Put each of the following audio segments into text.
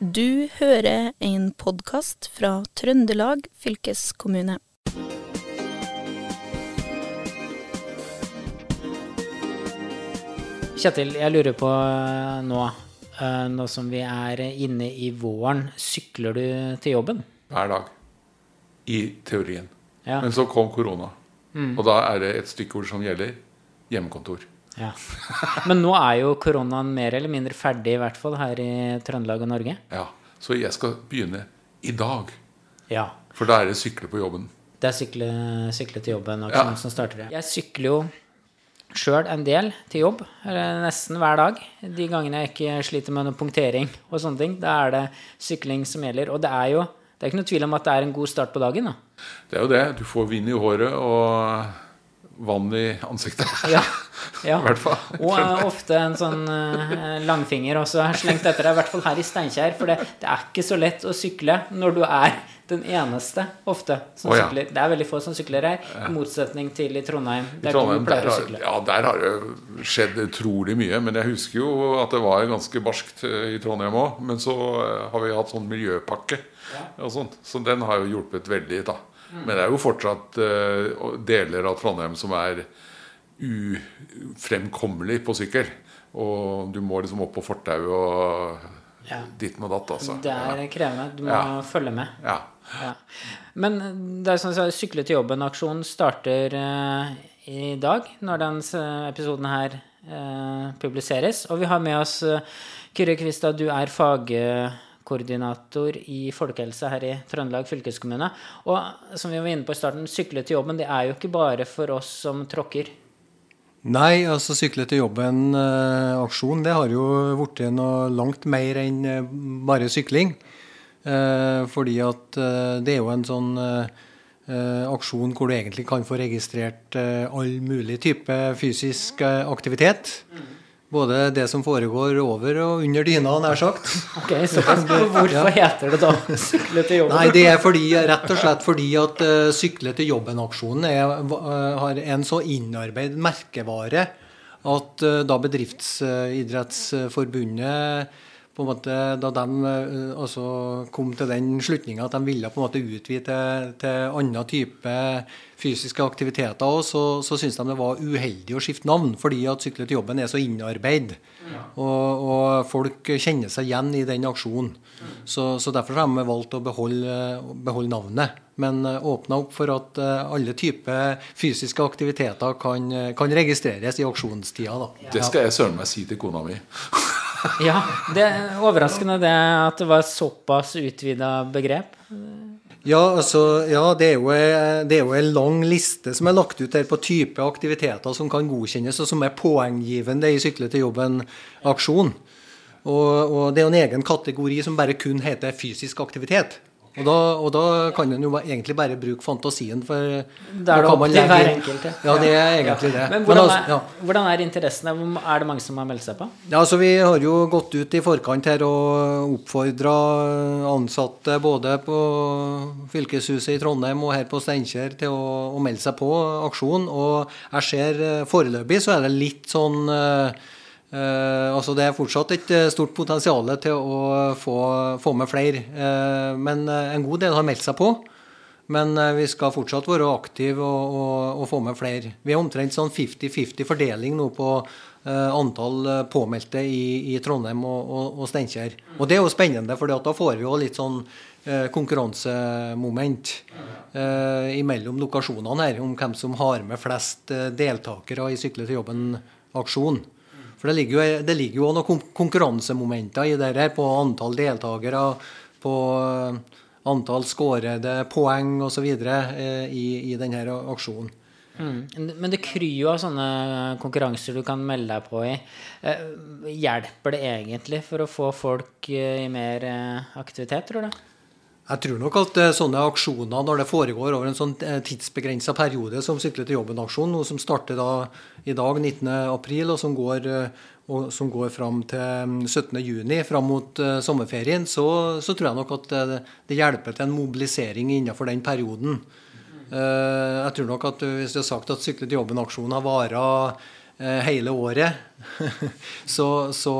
Du hører en podkast fra Trøndelag fylkeskommune. Kjetil, jeg lurer på eh, nå, eh, nå som vi er inne i våren, sykler du til jobben? Hver dag. I teorien. Ja. Men så kom korona. Og da er det et stikkord som gjelder hjemmekontor. Ja. Men nå er jo koronaen mer eller mindre ferdig, i hvert fall her i Trøndelag og Norge. Ja, Så jeg skal begynne i dag. Ja. For da er det sykle på jobben. Det er sykle, sykle til jobben Ja. som starter. Jeg sykler jo sjøl en del til jobb, nesten hver dag. De gangene jeg ikke sliter med noe punktering og sånne ting. Da er det sykling som gjelder. Og det er jo det er ikke noe tvil om at det er en god start på dagen. da. Det er jo det. Du får vind i håret og vann i ansiktet. Ja, ja. I hvert fall. Og ofte en sånn uh, langfinger også slengt etter deg, i hvert fall her i Steinkjer. For det, det er ikke så lett å sykle når du er den eneste, ofte, som oh, ja. sykler. Det er veldig få som sykler her, i motsetning til i Trondheim, I der Trondheim, du der har, ja, der har det skjedd utrolig mye. Men jeg husker jo at det var ganske barskt eh, i Trondheim òg. Men så eh, har vi hatt sånn miljøpakke og sånt. Så den har jo hjulpet veldig, da. Mm. Men det er jo fortsatt eh, deler av Trondheim som er ufremkommelig på sykkel. Og du må liksom opp på fortauet og Ja. ditten og datt, altså. Det er krevende. Du må Ja. følge med. Ja. Ja. Men det er sånn at Sykle til jobben-aksjonen starter eh, i dag, når denne episoden her eh, publiseres. Og vi har med oss uh, Kyrre Kvistad, du er fagkoordinator i folkehelse her i Trøndelag fylkeskommune. Og som vi var inne på i starten, sykle til jobben det er jo ikke bare for oss som tråkker. Nei, altså Sykle til jobben-aksjon det har jo blitt noe langt mer enn eh, bare sykling. Eh, fordi at eh, det er jo en sånn eh, eh, aksjon hvor du egentlig kan få registrert eh, all mulig type fysisk eh, aktivitet. Både det som foregår over og under dyna, nær sagt. Ok, så Hvorfor heter det da sykle til jobben? Nei, det er fordi, rett og slett fordi at uh, Sykle til jobben-aksjonen er, uh, har en så innarbeidet merkevare at uh, da Bedriftsidrettsforbundet på en måte, da de uh, altså kom til den slutninga at de ville på en måte utvide til, til annen type fysiske aktiviteter, også, så, så syntes de det var uheldig å skifte navn, fordi at Sykle til jobben er så innarbeidet. Og, og folk kjenner seg igjen i den aksjonen. Så, så derfor har de valgt å beholde, beholde navnet. Men uh, åpna opp for at uh, alle typer fysiske aktiviteter kan, kan registreres i aksjonstida. Da. Det skal jeg søren meg si til kona mi. Ja, det er overraskende det at det var såpass utvida begrep. Ja, altså, ja det, er jo, eh, det er jo en lang liste som er lagt ut her på type aktiviteter som kan godkjennes, og som er poenggivende i Sykle til jobben-aksjon. Og, og det er jo en egen kategori som bare kun heter fysisk aktivitet. Og da, og da kan en jo egentlig bare bruke fantasien, for Det er det kan opp man til hver enkelt. Ja, det er egentlig det. Men hvordan, altså, er, ja. hvordan er interessene? Er det mange som har meldt seg på? Ja, altså Vi har jo gått ut i forkant her og oppfordra ansatte både på fylkeshuset i Trondheim og her på Steinkjer til å, å melde seg på aksjonen. Og jeg ser eh, foreløpig så er det litt sånn eh, altså Det er fortsatt et eh, stort potensial til å få, få med flere. Eh, men eh, en god del har meldt seg på. Men eh, vi skal fortsatt være aktive og, og, og få med flere. Vi er omtrent sånn 50-50 fordeling nå på eh, antall påmeldte i, i Trondheim og, og, Steinkjer. Og det er jo spennende, for da får vi jo litt sånn konkurransemoment imellom lokasjonene her, om hvem som har med flest deltakere i Sykle til jobben-aksjon. For det ligger jo, det ligger jo noen konkurransemomenter i det her, på antall deltakere, på eh, antall skårede poeng osv. Eh, i, i denne aksjonen. Mm. Men det kryr jo av sånne konkurranser du kan melde deg på i. Eh, Hjelper det egentlig for å få folk i mer aktivitet, tror du? Jeg tror nok at eh, sånne aksjoner, når det foregår over en sånn tidsbegrensa periode som Sykle til jobben-aksjon, noe som starter da i dag, 19. april, og som går, eh, og som går fram til mm, 17. juni, fram mot eh, sommerferien, så, så tror jeg nok at det, det hjelper til en mobilisering innenfor den perioden. Eh, Jeg tror nok at hvis du har sagt at Sykle til jobben-aksjonen har vara eh, hele året, så, så,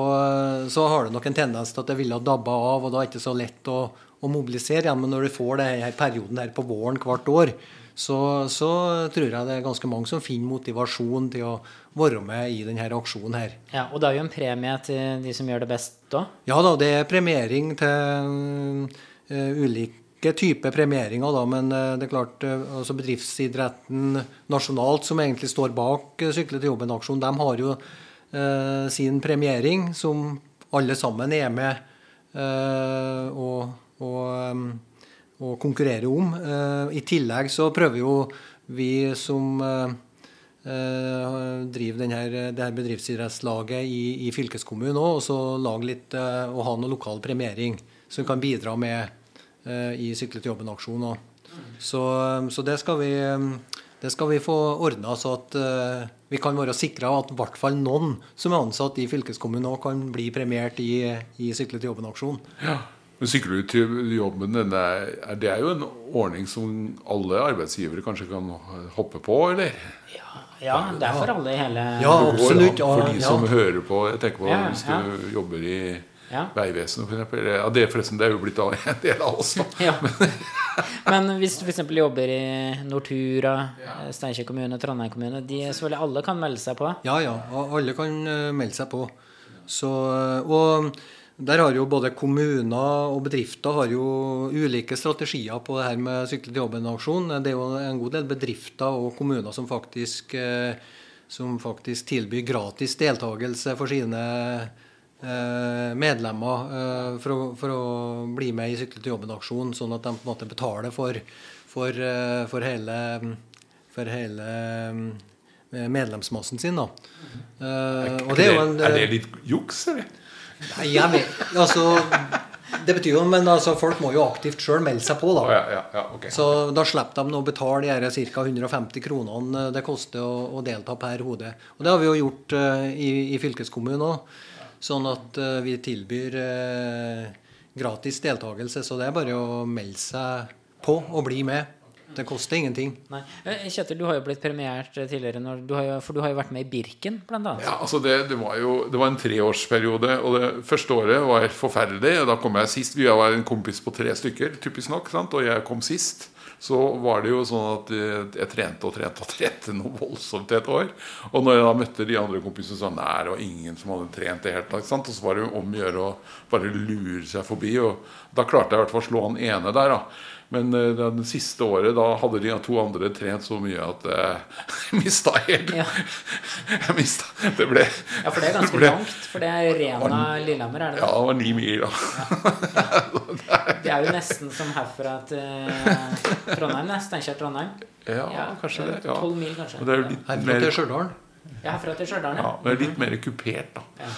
så, har det nok en tendens til at det ville ha dabba av, og da er det ikke så lett å, å mobilisere igjen. Men når du får denne perioden her på våren hvert år, så, så, tror jeg det er ganske mange som finner motivasjon til å være med i denne aksjonen her. Ja, Og det er jo en premie til de som gjør det best da? Ja da, det er premiering til uh, ulike typer premieringer, da, men uh, det er klart uh, altså bedriftsidretten nasjonalt, som egentlig står bak Sykle til jobben-aksjonen, de har jo sin premiering, som alle sammen er med og, og um, å konkurrere om. Eh, I tillegg så prøver jo vi som eh, eh, driver denne, det her bedriftsidrettslaget i, i fylkeskommunen òg, og så lage litt og ha noe lokal premiering som kan bidra med i Sykle til jobben-aksjonen. Så, så det, skal vi, det skal vi få ordna så at vi kan være sikra at i hvert fall noen som er ansatt i fylkeskommunen òg, kan bli premiert i, i Sykle til jobben-aksjonen. Ja. Men Sykler du til jobben, er, det er jo en ordning som alle arbeidsgivere kanskje kan hoppe på, eller? Ja, ja det er for alle i hele Ja, absolutt. Ja, For de som hører på. Jeg tenker på ja, hvis du jobber i ja. Vegvesenet, f.eks. Ja, det, forresten, det er jo blitt en del av oss, Ja. Men hvis du f.eks. jobber i Nortura, Steinkjer kommune, Trondheim kommune de selvfølgelig Alle kan melde seg på? Ja, ja. Alle kan eh, melde seg på. Så, og der har jo både kommuner og bedrifter har jo ulike strategier på det her med Sykle til jobben-aksjon. Det er jo en god del bedrifter og kommuner som faktisk, eh, som faktisk tilbyr gratis deltakelse for sine eh, medlemmer eh, for å, for, å, bli med i Sykle til jobben-aksjon, sånn at de på en måte betaler for, for, for hele, for hele medlemsmassen sin. Da. Er, det, en, er det litt juks, eller? Nei, jeg vet, altså, det betyr jo, men altså, folk må jo aktivt sjøl melde seg på. da. Oh, ja, ja, ja, okay. Så da slipper de å betale de ca. 150 kronene det koster å, å, delta per hode. Og det har vi jo gjort uh, i, i fylkeskommunen òg. Sånn at uh, vi tilbyr uh, gratis deltakelse. Så det er bare å melde seg på og bli med. Det koster ingenting. Nei. Eh, Kjetil, du har jo blitt premiert tidligere, tidligere, du jo, for du har jo vært med i Birken, bl.a. Ja, altså det, det, var jo det var en treårsperiode, og det første året var helt forferdelig. Da kom jeg sist. Vi var en kompis på tre stykker, typisk nok, sant? og jeg kom sist. Så var det jo sånn at jeg trente og trente og trente noe voldsomt i et år. Og når jeg da møtte de andre kompisene, så nei, det var ingen som hadde trent det helt Sant? Og så var det jo om å gjøre å bare lure seg forbi. Og da klarte jeg i hvert fall å slå han ene der, da. Men uh, det siste året da hadde de to andre trent så mye at uh, jeg mista helt ja. Jeg mista Det ble Ja, for det er ganske ble, langt. For det er Rena Lillehammer, er det det? Ja, det var ni mil, da. Ja. Det er jo nesten som herfra til Trondheim, Steinkjer-Trondheim. Ja, ja, kanskje det. Ja. 12 mil, kanskje. Er herfra til Stjørdal. Ja, herfra til Stjørdal, ja. Men det er litt mer kupert, da.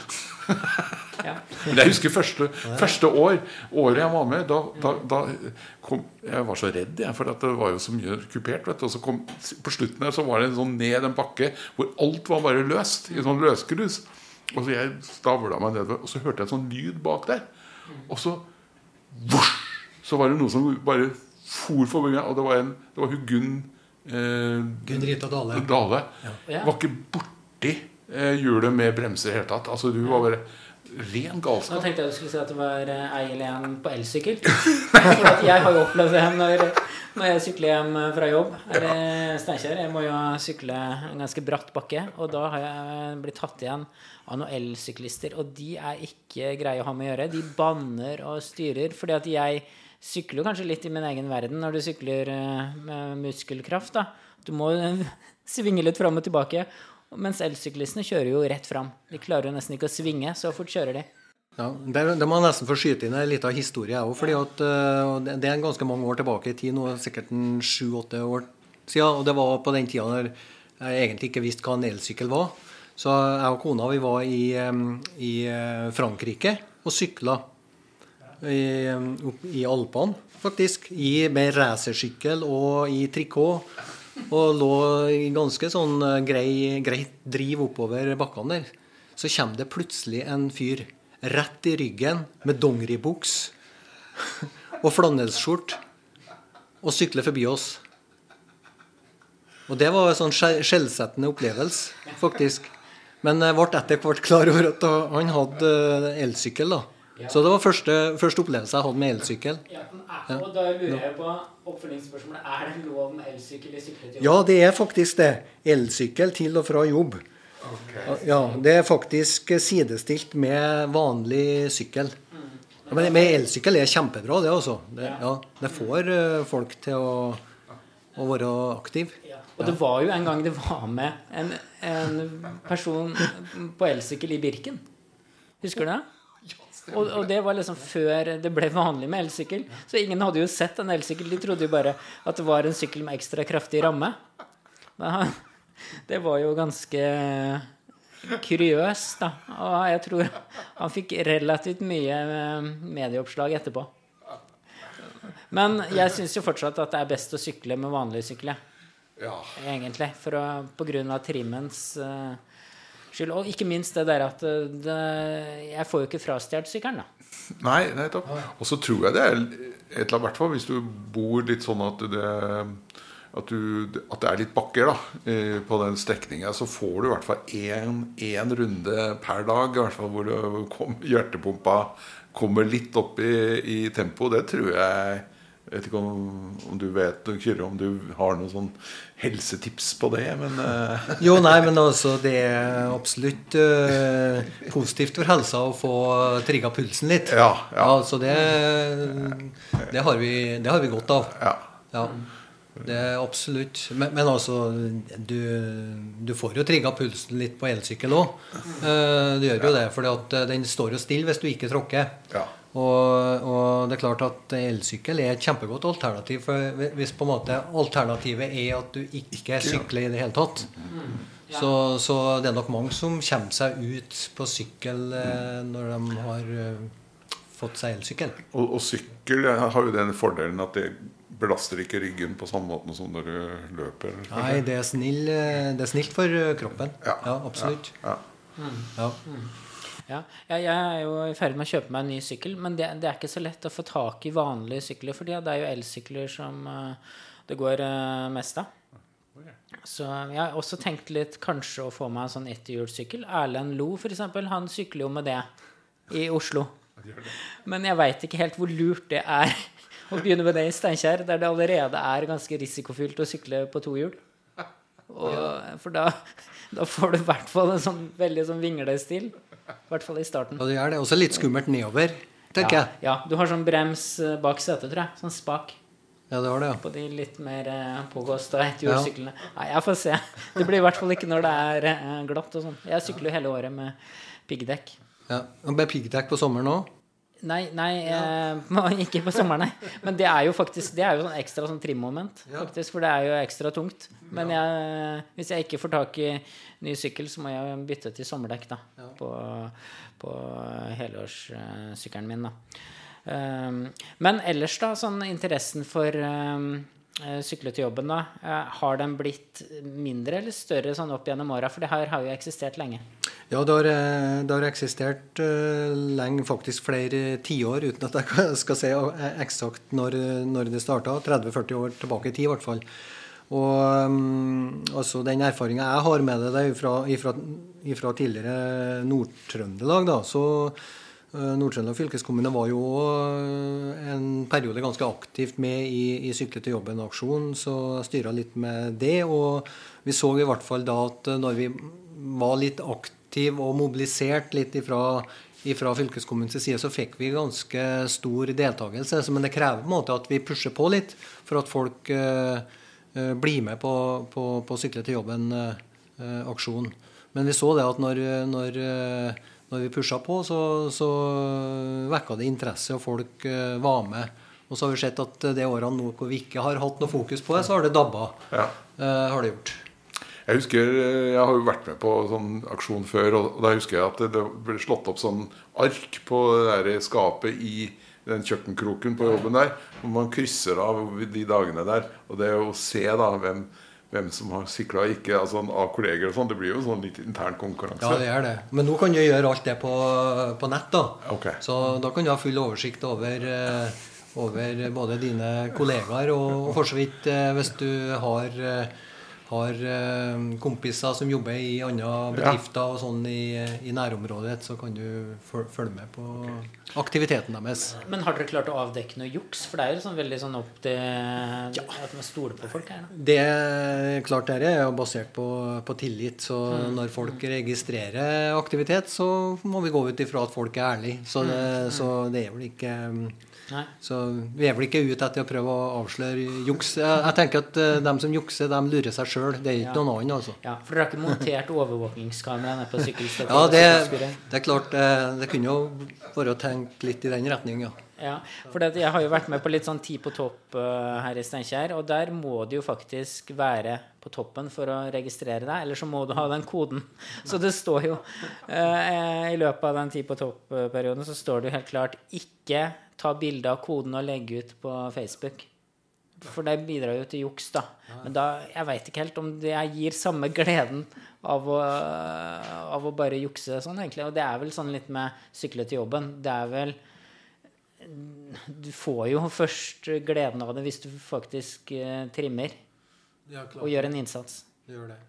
Ja. Men jeg husker første, første, år året jeg var med, da, da, da kom Jeg var så redd, jeg, for det var jo så mye kupert. Vet du. Og så kom, på slutten her så var det en sånn ned en bakke hvor alt var bare løst. I en sånn løsgrus. Og så jeg stavla meg nedover, og så hørte jeg en sånn lyd bak der. Og så vosj, Så var det noe som bare for forbi meg, og det var, en, det var hun Gunn eh, Gunn Rita Dale. Dale. Ja. Var ikke borti hjulet med bremser i hele tatt. Altså, du var bare ren galskap. Nå tenkte jeg du skulle si at det var eh, ei eller en på elsykkel. For jeg har jo opplevd det når, når jeg sykler hjem fra jobb eller Steinkjer. Jeg må jo sykle en ganske bratt bakke, og da har jeg blitt tatt igjen av noen elsyklister. Og de er ikke greie å ha med å gjøre. De banner og styrer. fordi at jeg sykler jo kanskje litt i min egen verden når du sykler eh, med muskelkraft. da. Du må svinge litt fram og tilbake. Mens elsyklistene kjører jo rett fram. De klarer jo nesten ikke å svinge, så fort kjører de. Ja, Det, må jeg nesten få skyte inn en liten historie òg. fordi uh, Det er ganske mange år tilbake i tid, nå sikkert sju-åtte år siden. Og det var på den tida der jeg egentlig ikke visste hva en elsykkel var. Så jeg og kona vi var i, i eh, Frankrike og sykla i, i Alpene, faktisk. I, med racersykkel og i trikot. Og lå i ganske sånn eh, grei, greit driv oppover bakkene der. Så kommer det plutselig en fyr rett i ryggen med dongeribuks og flanellsskjorte og sykler forbi oss. Og det var en sånn skjellsettende opplevelse, faktisk. Men jeg ble etter hvert klar over at han hadde eh, elsykkel. da. Så det var første, første opplevelse jeg hadde med elsykkel. Ja, og da lurer jeg på oppfølgingsspørsmålet. Er det lov med elsykkel i sykle til jobb? Ja, det er faktisk det. Elsykkel til og fra jobb. Ja, Det er faktisk sidestilt med vanlig sykkel. Mm. men, men elsykkel er kjempebra, det altså. Det, ja, det får eh, folk til å, å være aktive. Ja. Og det var jo en gang det var med en, en person på elsykkel i Birken. Husker du det? Og, og det var liksom før det ble vanlig med elsykkel. Så ingen hadde jo sett en elsykkel. De trodde jo bare at det var en sykkel med ekstra kraftig ramme. Men det var jo ganske kuriøst, da. Og jeg tror han fikk relativt mye eh, medieoppslag etterpå. Men jeg syns jo fortsatt at det er best å sykle med vanlig sykkel. Ja. Egentlig. For å, på grunn av trimmens eh, skyld. Og ikke minst det der at eh, det, jeg får jo ikke frastjålet sykkelen, da. Nei, nettopp. Og så tror jeg det er et eller annet, hvis du bor litt sånn at det at, du, at det er litt bakker da, på den strekninga, så får du i hvert fall én runde per dag. I hvert fall Hvor du kom, hjertepumpa kommer litt opp i, i tempo. Det tror jeg jeg vet ikke om, om du vet Kyrre, om du har noen sånn helsetips på det, men uh... Jo, nei, men altså det er absolutt uh, positivt for helsa å få trigga pulsen litt. Ja, ja. Altså, så det, det, har vi, det har vi godt av. Ja. ja. Det er absolutt. Men, men altså, du, du, får jo trigga pulsen litt på elsykkel òg. Uh, du gjør jo det, for den står jo stille hvis du ikke tråkker. Ja. Og, og, det er klart at elsykkel er et kjempegodt alternativ. For hvis på en måte alternativet er at du ikke sykler i det hele tatt, så, så det er nok mange som kommer seg ut på sykkel eh, når de har eh, fått seg elsykkel. Og, og sykkel har jo den fordelen at det belaster ikke ryggen på samme måte som når du løper? Nei, det er, snill, eh, det er snilt for kroppen. Ja, ja absolutt. Ja, ja. ja. Ja, jeg er jo i ferd med å kjøpe meg en ny sykkel, men det, det, er ikke så lett å få tak i vanlige sykler for Det er jo elsykler som uh, det går uh, mest av. Så jeg har også tenkt litt kanskje å få meg en sånn etterhjulssykkel. Erlend Lo, f.eks., han sykler jo med det i Oslo. Men jeg veit ikke helt hvor lurt det er å begynne med det i Steinkjer, der det allerede er ganske risikofylt å sykle på to hjul. For da, da, får du i hvert fall en sånn veldig sånn vinglestil. I hvert fall i starten. Og det er det også litt skummelt nedover, tenker ja, jeg. Ja, du har sånn brems eh, bak setet, tror jeg. Sånn spak. Ja, det var det, ja. På de litt mer eh, pågåsta etterhjulssyklene. Ja. Nei, jeg får se. Det blir i hvert fall ikke når det er eh, glatt og sånn. Jeg sykler jo hele året med piggdekk. Ja, og Med piggdekk på sommeren òg? Nei, nei ja. eh, ikke på sommeren, nei. Men det er jo faktisk Det er jo sånn ekstra sånn trimmoment, faktisk, for det er jo ekstra tungt. Men jeg, hvis jeg ikke får tak i ny sykkel, så må jeg bytte til sommerdekk da, ja. på, på helårssykkelen min. da. Um, men ellers, da, sånn interessen for um, sykle til jobben, da, uh, har den blitt mindre eller større sånn opp gjennom åra? For det her har jo eksistert lenge. Ja, det har, eh, det har eksistert uh, lenge, faktisk flere tiår, uten at jeg skal si eksakt når, når det starta. 30-40 år tilbake i tid, i hvert fall. Og um, altså den erfaringa jeg har med det, fra, tidligere Nord-Trøndelag, da, så uh, Nord-Trøndelag fylkeskommune var jo en periode ganske aktivt med i, i Sykle til jobben-aksjonen, så jeg styra litt med det. Og vi så i hvert fall da at når vi var litt aktive aktiv og mobilisert litt ifra, ifra fylkeskommunens side, så fikk vi ganske stor deltakelse. Men det krever på en måte at vi pusher på litt for at folk uh, uh, blir med på, på, på Sykle til jobben-aksjonen. Uh, Men vi så det at når, når, når vi pusha på, så, så vekka det interesse, og folk var med. Og så har vi sett at det årene nå hvor vi ikke har hatt noe fokus på det, så har det dabba. Ja. har det gjort. Jeg husker, jeg har jo vært med på sånn aksjon før, og da husker jeg at det ble slått opp sånn ark på det der skapet i den kjøkkenkroken på jobben der. Hvor man krysser av de dagene der. Og det å se da hvem, hvem som har sikla ikke, altså av kolleger og sånn, det blir jo en sånn litt intern konkurranse. Ja, det er det. Men nå kan du gjøre alt det på, på nett, da. Okay. Så da kan du ha full oversikt over, eh, over både dine kollegaer og for så vidt eh, hvis du har eh, har eh, kompiser som jobber i andre bedrifter og sånn i, i nærområdet, så kan du følge med på aktiviteten deres. Men har dere klart å avdekke noe juks? For det er jo sånn veldig sånn opp til at man stoler på folk her. Da. Det er klart det er jo basert på, på tillit. Så når folk registrerer aktivitet, så må vi gå ut ifra at folk er ærlige. Så mm. så det er vel ikke Nei. Så vi er vel ikke ute etter å prøve å avsløre juks. Jeg, tenker at de dem som jukser, de lurer seg sjøl. Det er ikke Ja. noen annen, altså. Ja, For dere har ikke montert overvåkingskamera på sykkelstativet? Ja, det, det er klart. eh, Det kunne jo være å tenke litt i den retning, ja. Ja, for det, jeg har jo vært med på litt sånn Ti på topp uh, her i Steinkjer, og der må du jo faktisk være på toppen for å registrere deg, eller så må du ha den koden. Så det står jo uh, I løpet av den Ti på topp-perioden så står det jo helt klart 'ikke ta bilde av koden og legge ut på Facebook'. For det bidrar jo til juks, da. Men da, jeg veit ikke helt om det gir samme gleden av å, av å bare jukse sånn, egentlig. Og det er vel sånn litt med sykle til jobben. Det er vel Du får jo først gleden av det hvis du faktisk eh, trimmer og gjør en innsats. Det gjør det.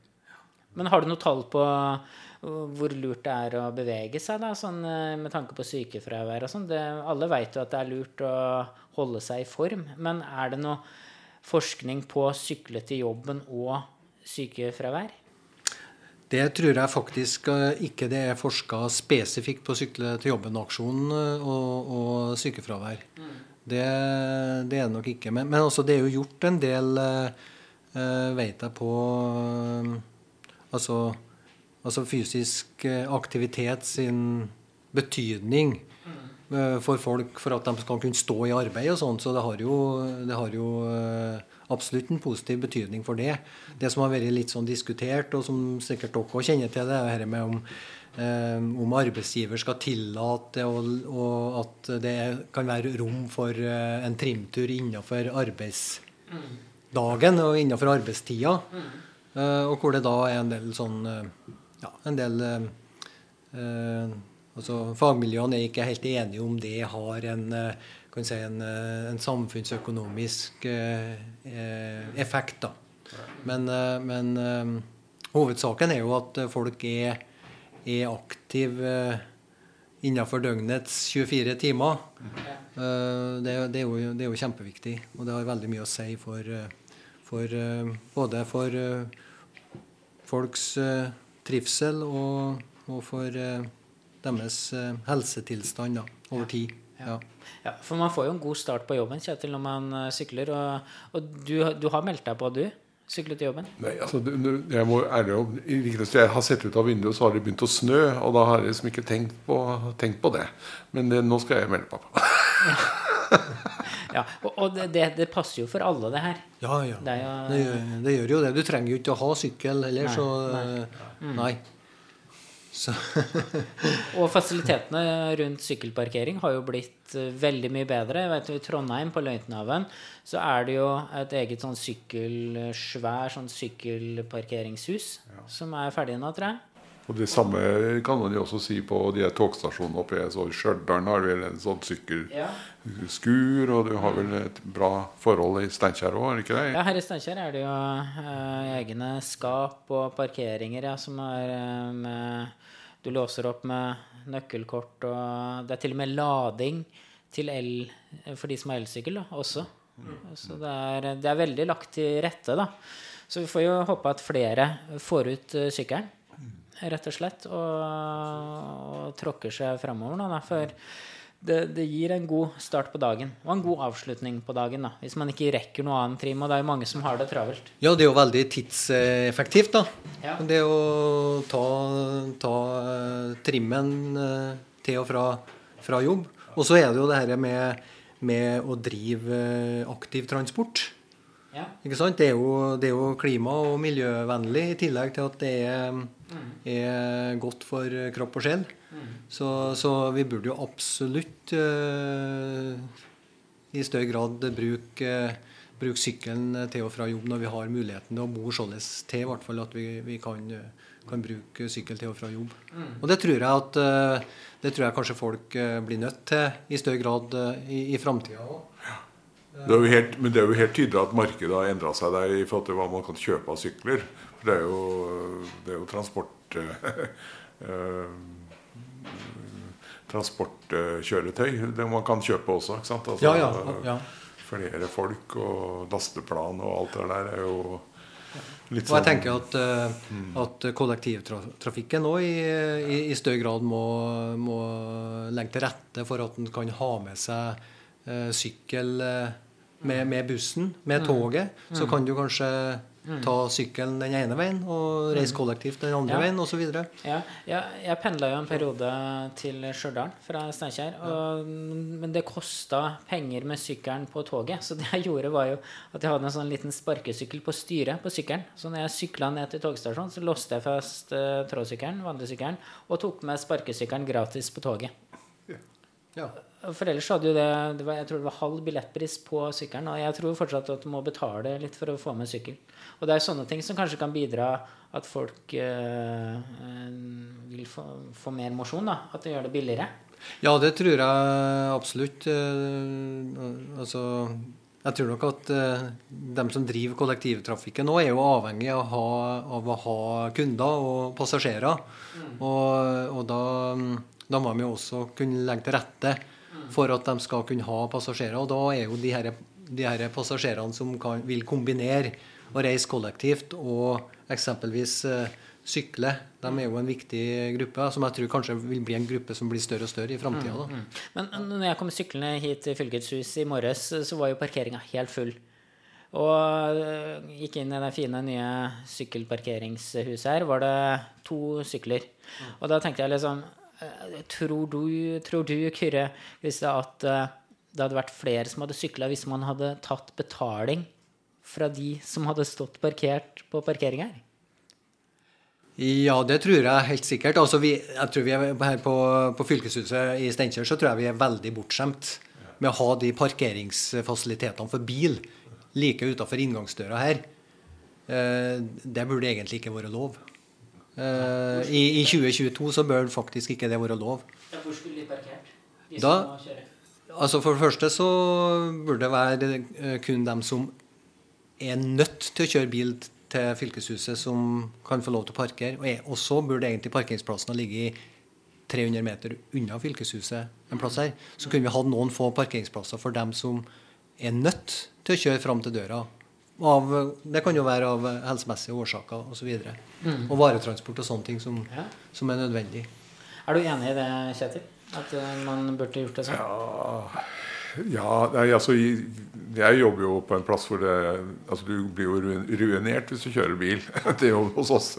Men har du noe tall på uh, hvor lurt det er å bevege seg, da, sånn, eh, med tanke på sykefravær og sånn? Alle veit jo at det er lurt å holde seg i form, men er det noe forskning på sykle til jobben og sykefravær? Det tror jeg faktisk eh, ikke det er forska spesifikt på Sykle til jobben-aksjonen og, og sykefravær. Det, det er det nok ikke. Men, men også det er jo gjort en del, uh, vet jeg, på eh, altså, altså fysisk eh, aktivitet sin betydning eh, for folk for at de skal kunne stå i arbeid og sånn. Så det har jo, det har jo eh, absolutt en positiv betydning for det. Det som har vært litt sånn diskutert, og som sikkert dere også kjenner til, det er dette med om, om arbeidsgiver skal tillate og, og at det kan være rom for en trimtur innenfor arbeidsdagen og innenfor arbeidstida. Eh, og hvor det da er en del sånn eh, ja, en del eh, altså Fagmiljøene er ikke helt enige om det har en, kan si en, en samfunnsøkonomisk effekt. da. Men, men hovedsaken er jo at folk er, er aktive innenfor døgnets 24 timer. Det, det, er jo, det er jo kjempeviktig, og det har veldig mye å si for, for eh, både for eh, folks eh, trivsel og, og for deres helsetilstand da, over tid. Ja. Ja, for man får jo en god start på jobben Kjetil, når man sykler. Og, og du, du har meldt deg på, du? Sykle til jobben? Nei, altså, jeg må ærlig om Jeg har sett ut av vinduet, så har det begynt å snø. Og da har jeg liksom ikke tenkt på, tenkt på det. Men det, nå skal jeg melde meg på. Ja, og, og det, det, passer jo for alle, det her. Ja, ja. Det jo Det gjør, det gjør jo det. Du trenger jo ikke å ha sykkel heller, Nei, så nei. eh, Nei. Så, Og fasilitetene rundt sykkelparkering har jo blitt eh, veldig mye bedre. Jeg vet, I Trondheim, på Løitenhaven, så er det jo et eget sånn sykkel, svær sånn sykkelparkeringshus som er ferdig nå, tror jeg. Og det samme kan man jo også si på de togstasjonene oppe i Stjørdal. har vel en sånn sykkelskur, og du har vel et bra forhold i Steinkjer òg? Ja, her i Steinkjer er det jo eh, egne skap og parkeringer ja, som er eh, med Du låser opp med nøkkelkort, og det er til og med lading til el for de som har elsykkel da, også. Så det er, det er veldig lagt til rette, da. Så vi får jo håpe at flere får ut eh, sykkelen, rett og slett, og, og tråkker seg framover nå. For det, det gir en god start på dagen, og en god avslutning på dagen, da. Hvis man ikke rekker noe annet trim, og det er jo mange som har det travelt. ja, det er jo veldig tidseffektivt, da. Ja. Det å ta, ta eh, trimmen eh, til og fra, fra jobb. Og så er det jo det her med, med å drive eh, aktiv transport. Ja. Ikke sant? Det er, jo, det er jo klima- og miljøvennlig, i tillegg til at det er, er godt for kropp og sjel. Så, så vi burde jo absolutt uh, i større grad bruke, bruke sykkelen til og fra jobb når vi har muligheten til å bo således til, i hvert fall at vi, vi kan, kan bruke sykkel til og fra jobb. Og det tror jeg at uh, det tror jeg kanskje folk eh, blir nødt til i større grad i, i framtida òg. Det er helt, men det er jo helt tydelig at markedet har endra seg der i forhold til hva man kan kjøpe av sykler. For det er jo, det er jo transport eh, Transportkjøretøy det man kan kjøpe også. ikke sant? Altså, Ja, ja, ja. Flere folk og lasteplan og alt det der er jo litt sånn Og jeg sånn tenker at, eh, at kollektivtrafikken òg i, i, i større grad må, må legge til rette for at en kan ha med seg eh, sykkel eh, med, med bussen, med toget. Så kan du kanskje ta sykkelen den ene veien og reise kollektivt den andre Ja. veien osv. Ja, ja, jeg pendla jo en periode til Stjørdal fra Steinkjer. Men det kosta penger med sykkelen på toget. Så det jeg gjorde, var jo at jeg hadde en sånn liten sparkesykkel på styret på sykkelen. Så når jeg sykla ned til togstasjonen, så låste jeg fast uh, trådsykkelen, vandresykkelen, og tok med sparkesykkelen gratis på toget. Ja. For ellers hadde jo det, det var, Jeg tror det var halv billettpris på sykkelen. Og jeg tror fortsatt at du må betale litt for å få med sykkel. Og det er sånne ting som kanskje kan bidra at folk eh, vil få, få mer mosjon. da, At det gjør det billigere. Ja, det tror jeg absolutt. Eh, altså, jeg tror nok at eh, de som driver kollektivtrafikken nå, er jo avhengig av, ha, av å ha kunder og passasjerer. Og, og da, da må de jo også kunne legge til rette for at de skal kunne ha passasjerer. Og da er jo de her, de her passasjerene som kan, vil kombinere å reise kollektivt og eksempelvis eh, sykle, de er jo en viktig gruppe, som jeg tror kanskje vil bli en gruppe som blir større og større i framtida. Mm. Men når jeg kom syklende hit til Fylkets hus i morges, så var jo parkeringa helt full. Og øh, gikk inn i det fine, nye sykkelparkeringshuset her, var det to sykler. Og da tenkte jeg liksom Tror du, tror du Kyrre, at øh, det hadde vært flere som hadde sykla hvis man hadde tatt betaling fra de som hadde stått parkert på parkering her? Ja, det tror jeg helt sikkert. Altså, vi, jeg tror vi er Her på, på fylkeshuset i Steinkjer så tror jeg vi er veldig bortskjemt med å ha de parkeringsfasilitetene for bil like utafor inngangsdøra her. Eh, det burde egentlig ikke være lov. Eh, i, I 2022 så bør faktisk ikke det være lov. Hvor skulle de parkert? De Da-? Altså For det første så burde det være eh, kun dem som er nødt til å kjøre bil til fylkeshuset, som kan få lov til å parkere. Og, er- og så burde egentlig parkeringsplassene ligge i 300 meter unna fylkeshuset en plass her. Så kunne vi hatt noen få parkeringsplasser for dem som er nødt til å kjøre fram til døra. Av, det kan jo være av helsemessige årsaker osv. Og, så og varetransport og sånne ting som, Ja. som er nødvendig. Er du enig i det, Kjetil? At øh, man burde gjort det sånn? Ja, ja nei, altså Jeg jobber jo på en plass hvor det altså Du blir jo ruinert hvis du kjører bil. Det jobb jo hos oss.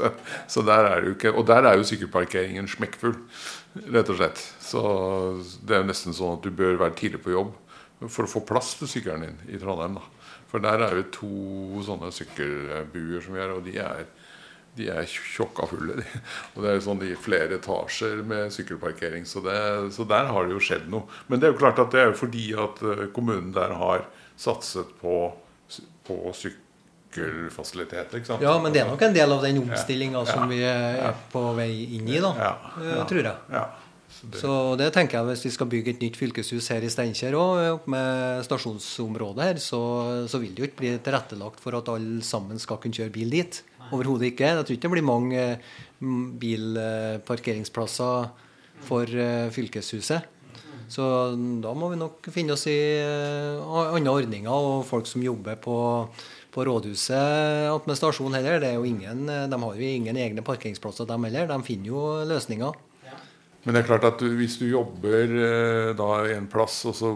Så der er det jo ikke Og der er jo sykkelparkeringen smekkfull, rett og slett. Så det er nesten sånn at du bør være tidlig på jobb for å få plass til sykkelen din i Trondheim. da For der er jo to sånne sykkelbuer som vi har, og de er de er tjokka fulle. De. Og det er jo sånn i flere etasjer med sykkelparkering. Så, det, så der har det jo skjedd noe. Men det er jo klart at det er jo fordi at eh, kommunen der har satset på, på sykkelfasiliteter. ikke sant? Ja, men det er nok en del av den omstillinga som vi er Ja. på vei inn i, da. Ja, eh, ja. Tror jeg. Så det, Så det tenker jeg hvis vi skal bygge et nytt fylkeshus her i Steinkjer òg, med stasjonsområdet her, så, så vil det jo ikke bli tilrettelagt for at alle sammen skal kunne kjøre bil dit. Overhodet ikke. Jeg tror ikke det blir mange eh, bilparkeringsplasser for eh, fylkeshuset. Så da må vi nok finne oss i eh, andre ordninger, og folk som jobber på på rådhuset attmed stasjonen heller, det er jo ingen, eh, de har jo ingen egne parkeringsplasser, de heller. De finner jo løsninger. Men det er klart at du, hvis du jobber eh, da i en plass, og så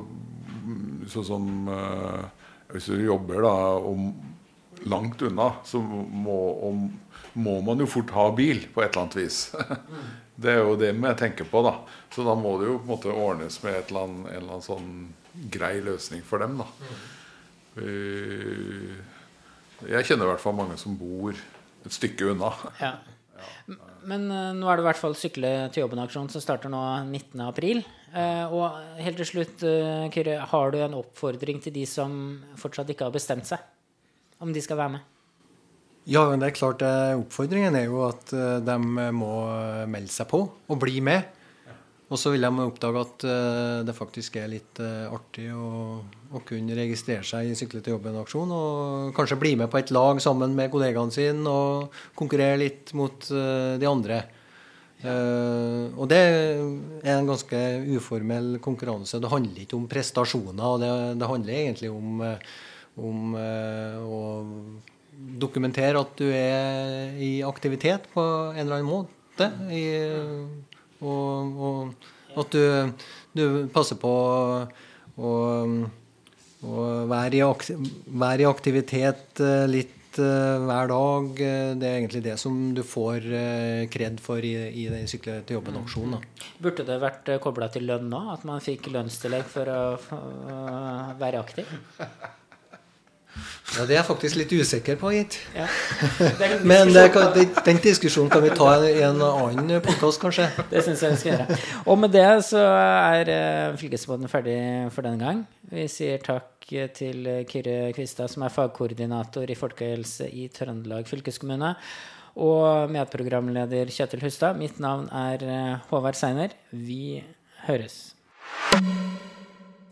sånn som eh, Hvis du jobber da om langt unna, så må, om, må man jo fort ha bil på et eller annet vis. Det er jo det jeg tenker på, da. Så da må det jo på en måte ordnes med et eller annet, en eller annen sånn grei løsning for dem, da. Eh, Jeg kjenner i hvert fall mange som bor et stykke unna. Ja. M- Men eh, nå er det i hvert fall Sykle til jobben-aksjonen som starter nå 19.4. april. og helt til slutt, eh, Kyrre, har du en oppfordring til de som fortsatt ikke har bestemt seg? Om de skal være med? Ja, det er klart eh, Oppfordringen er jo at eh, de må melde seg på og bli med. Og så vil de oppdage at eh, det faktisk er litt eh, artig å, å kunne registrere seg i Sykle til jobben-aksjon. Og kanskje bli med på et lag sammen med kollegaene sine og konkurrere litt mot eh, de andre. Uh, og det er en ganske uformell konkurranse. Det handler ikke om prestasjoner. og Det, det handler egentlig om, om uh, å dokumentere at du er i aktivitet på en eller annen måte. I, og, og at du, du passer på å, å være, i være i aktivitet eh, litt eh, hver dag. Eh, Det er egentlig det som du får kred for i, i den Sykle til jobben-aksjonen. Burde det vært kobla til lønn nå? At man fikk lønnstillegg for å være aktiv? Ja, Det er jeg faktisk litt usikker på, gitt. Ja. Men det, kan- det, den diskusjonen kan vi ta i en annen podkast, kanskje. Det syns jeg vi skal gjøre. Og med det så er uh, Fylkesbåten ferdig for denne gang. Vi sier takk til Kyrre Kvistad, som er fagkoordinator i folkehelse i Trøndelag fylkeskommune. Og medprogramleder Kjetil Hustad. Mitt navn er eh, Håvard Seiner. Vi høres.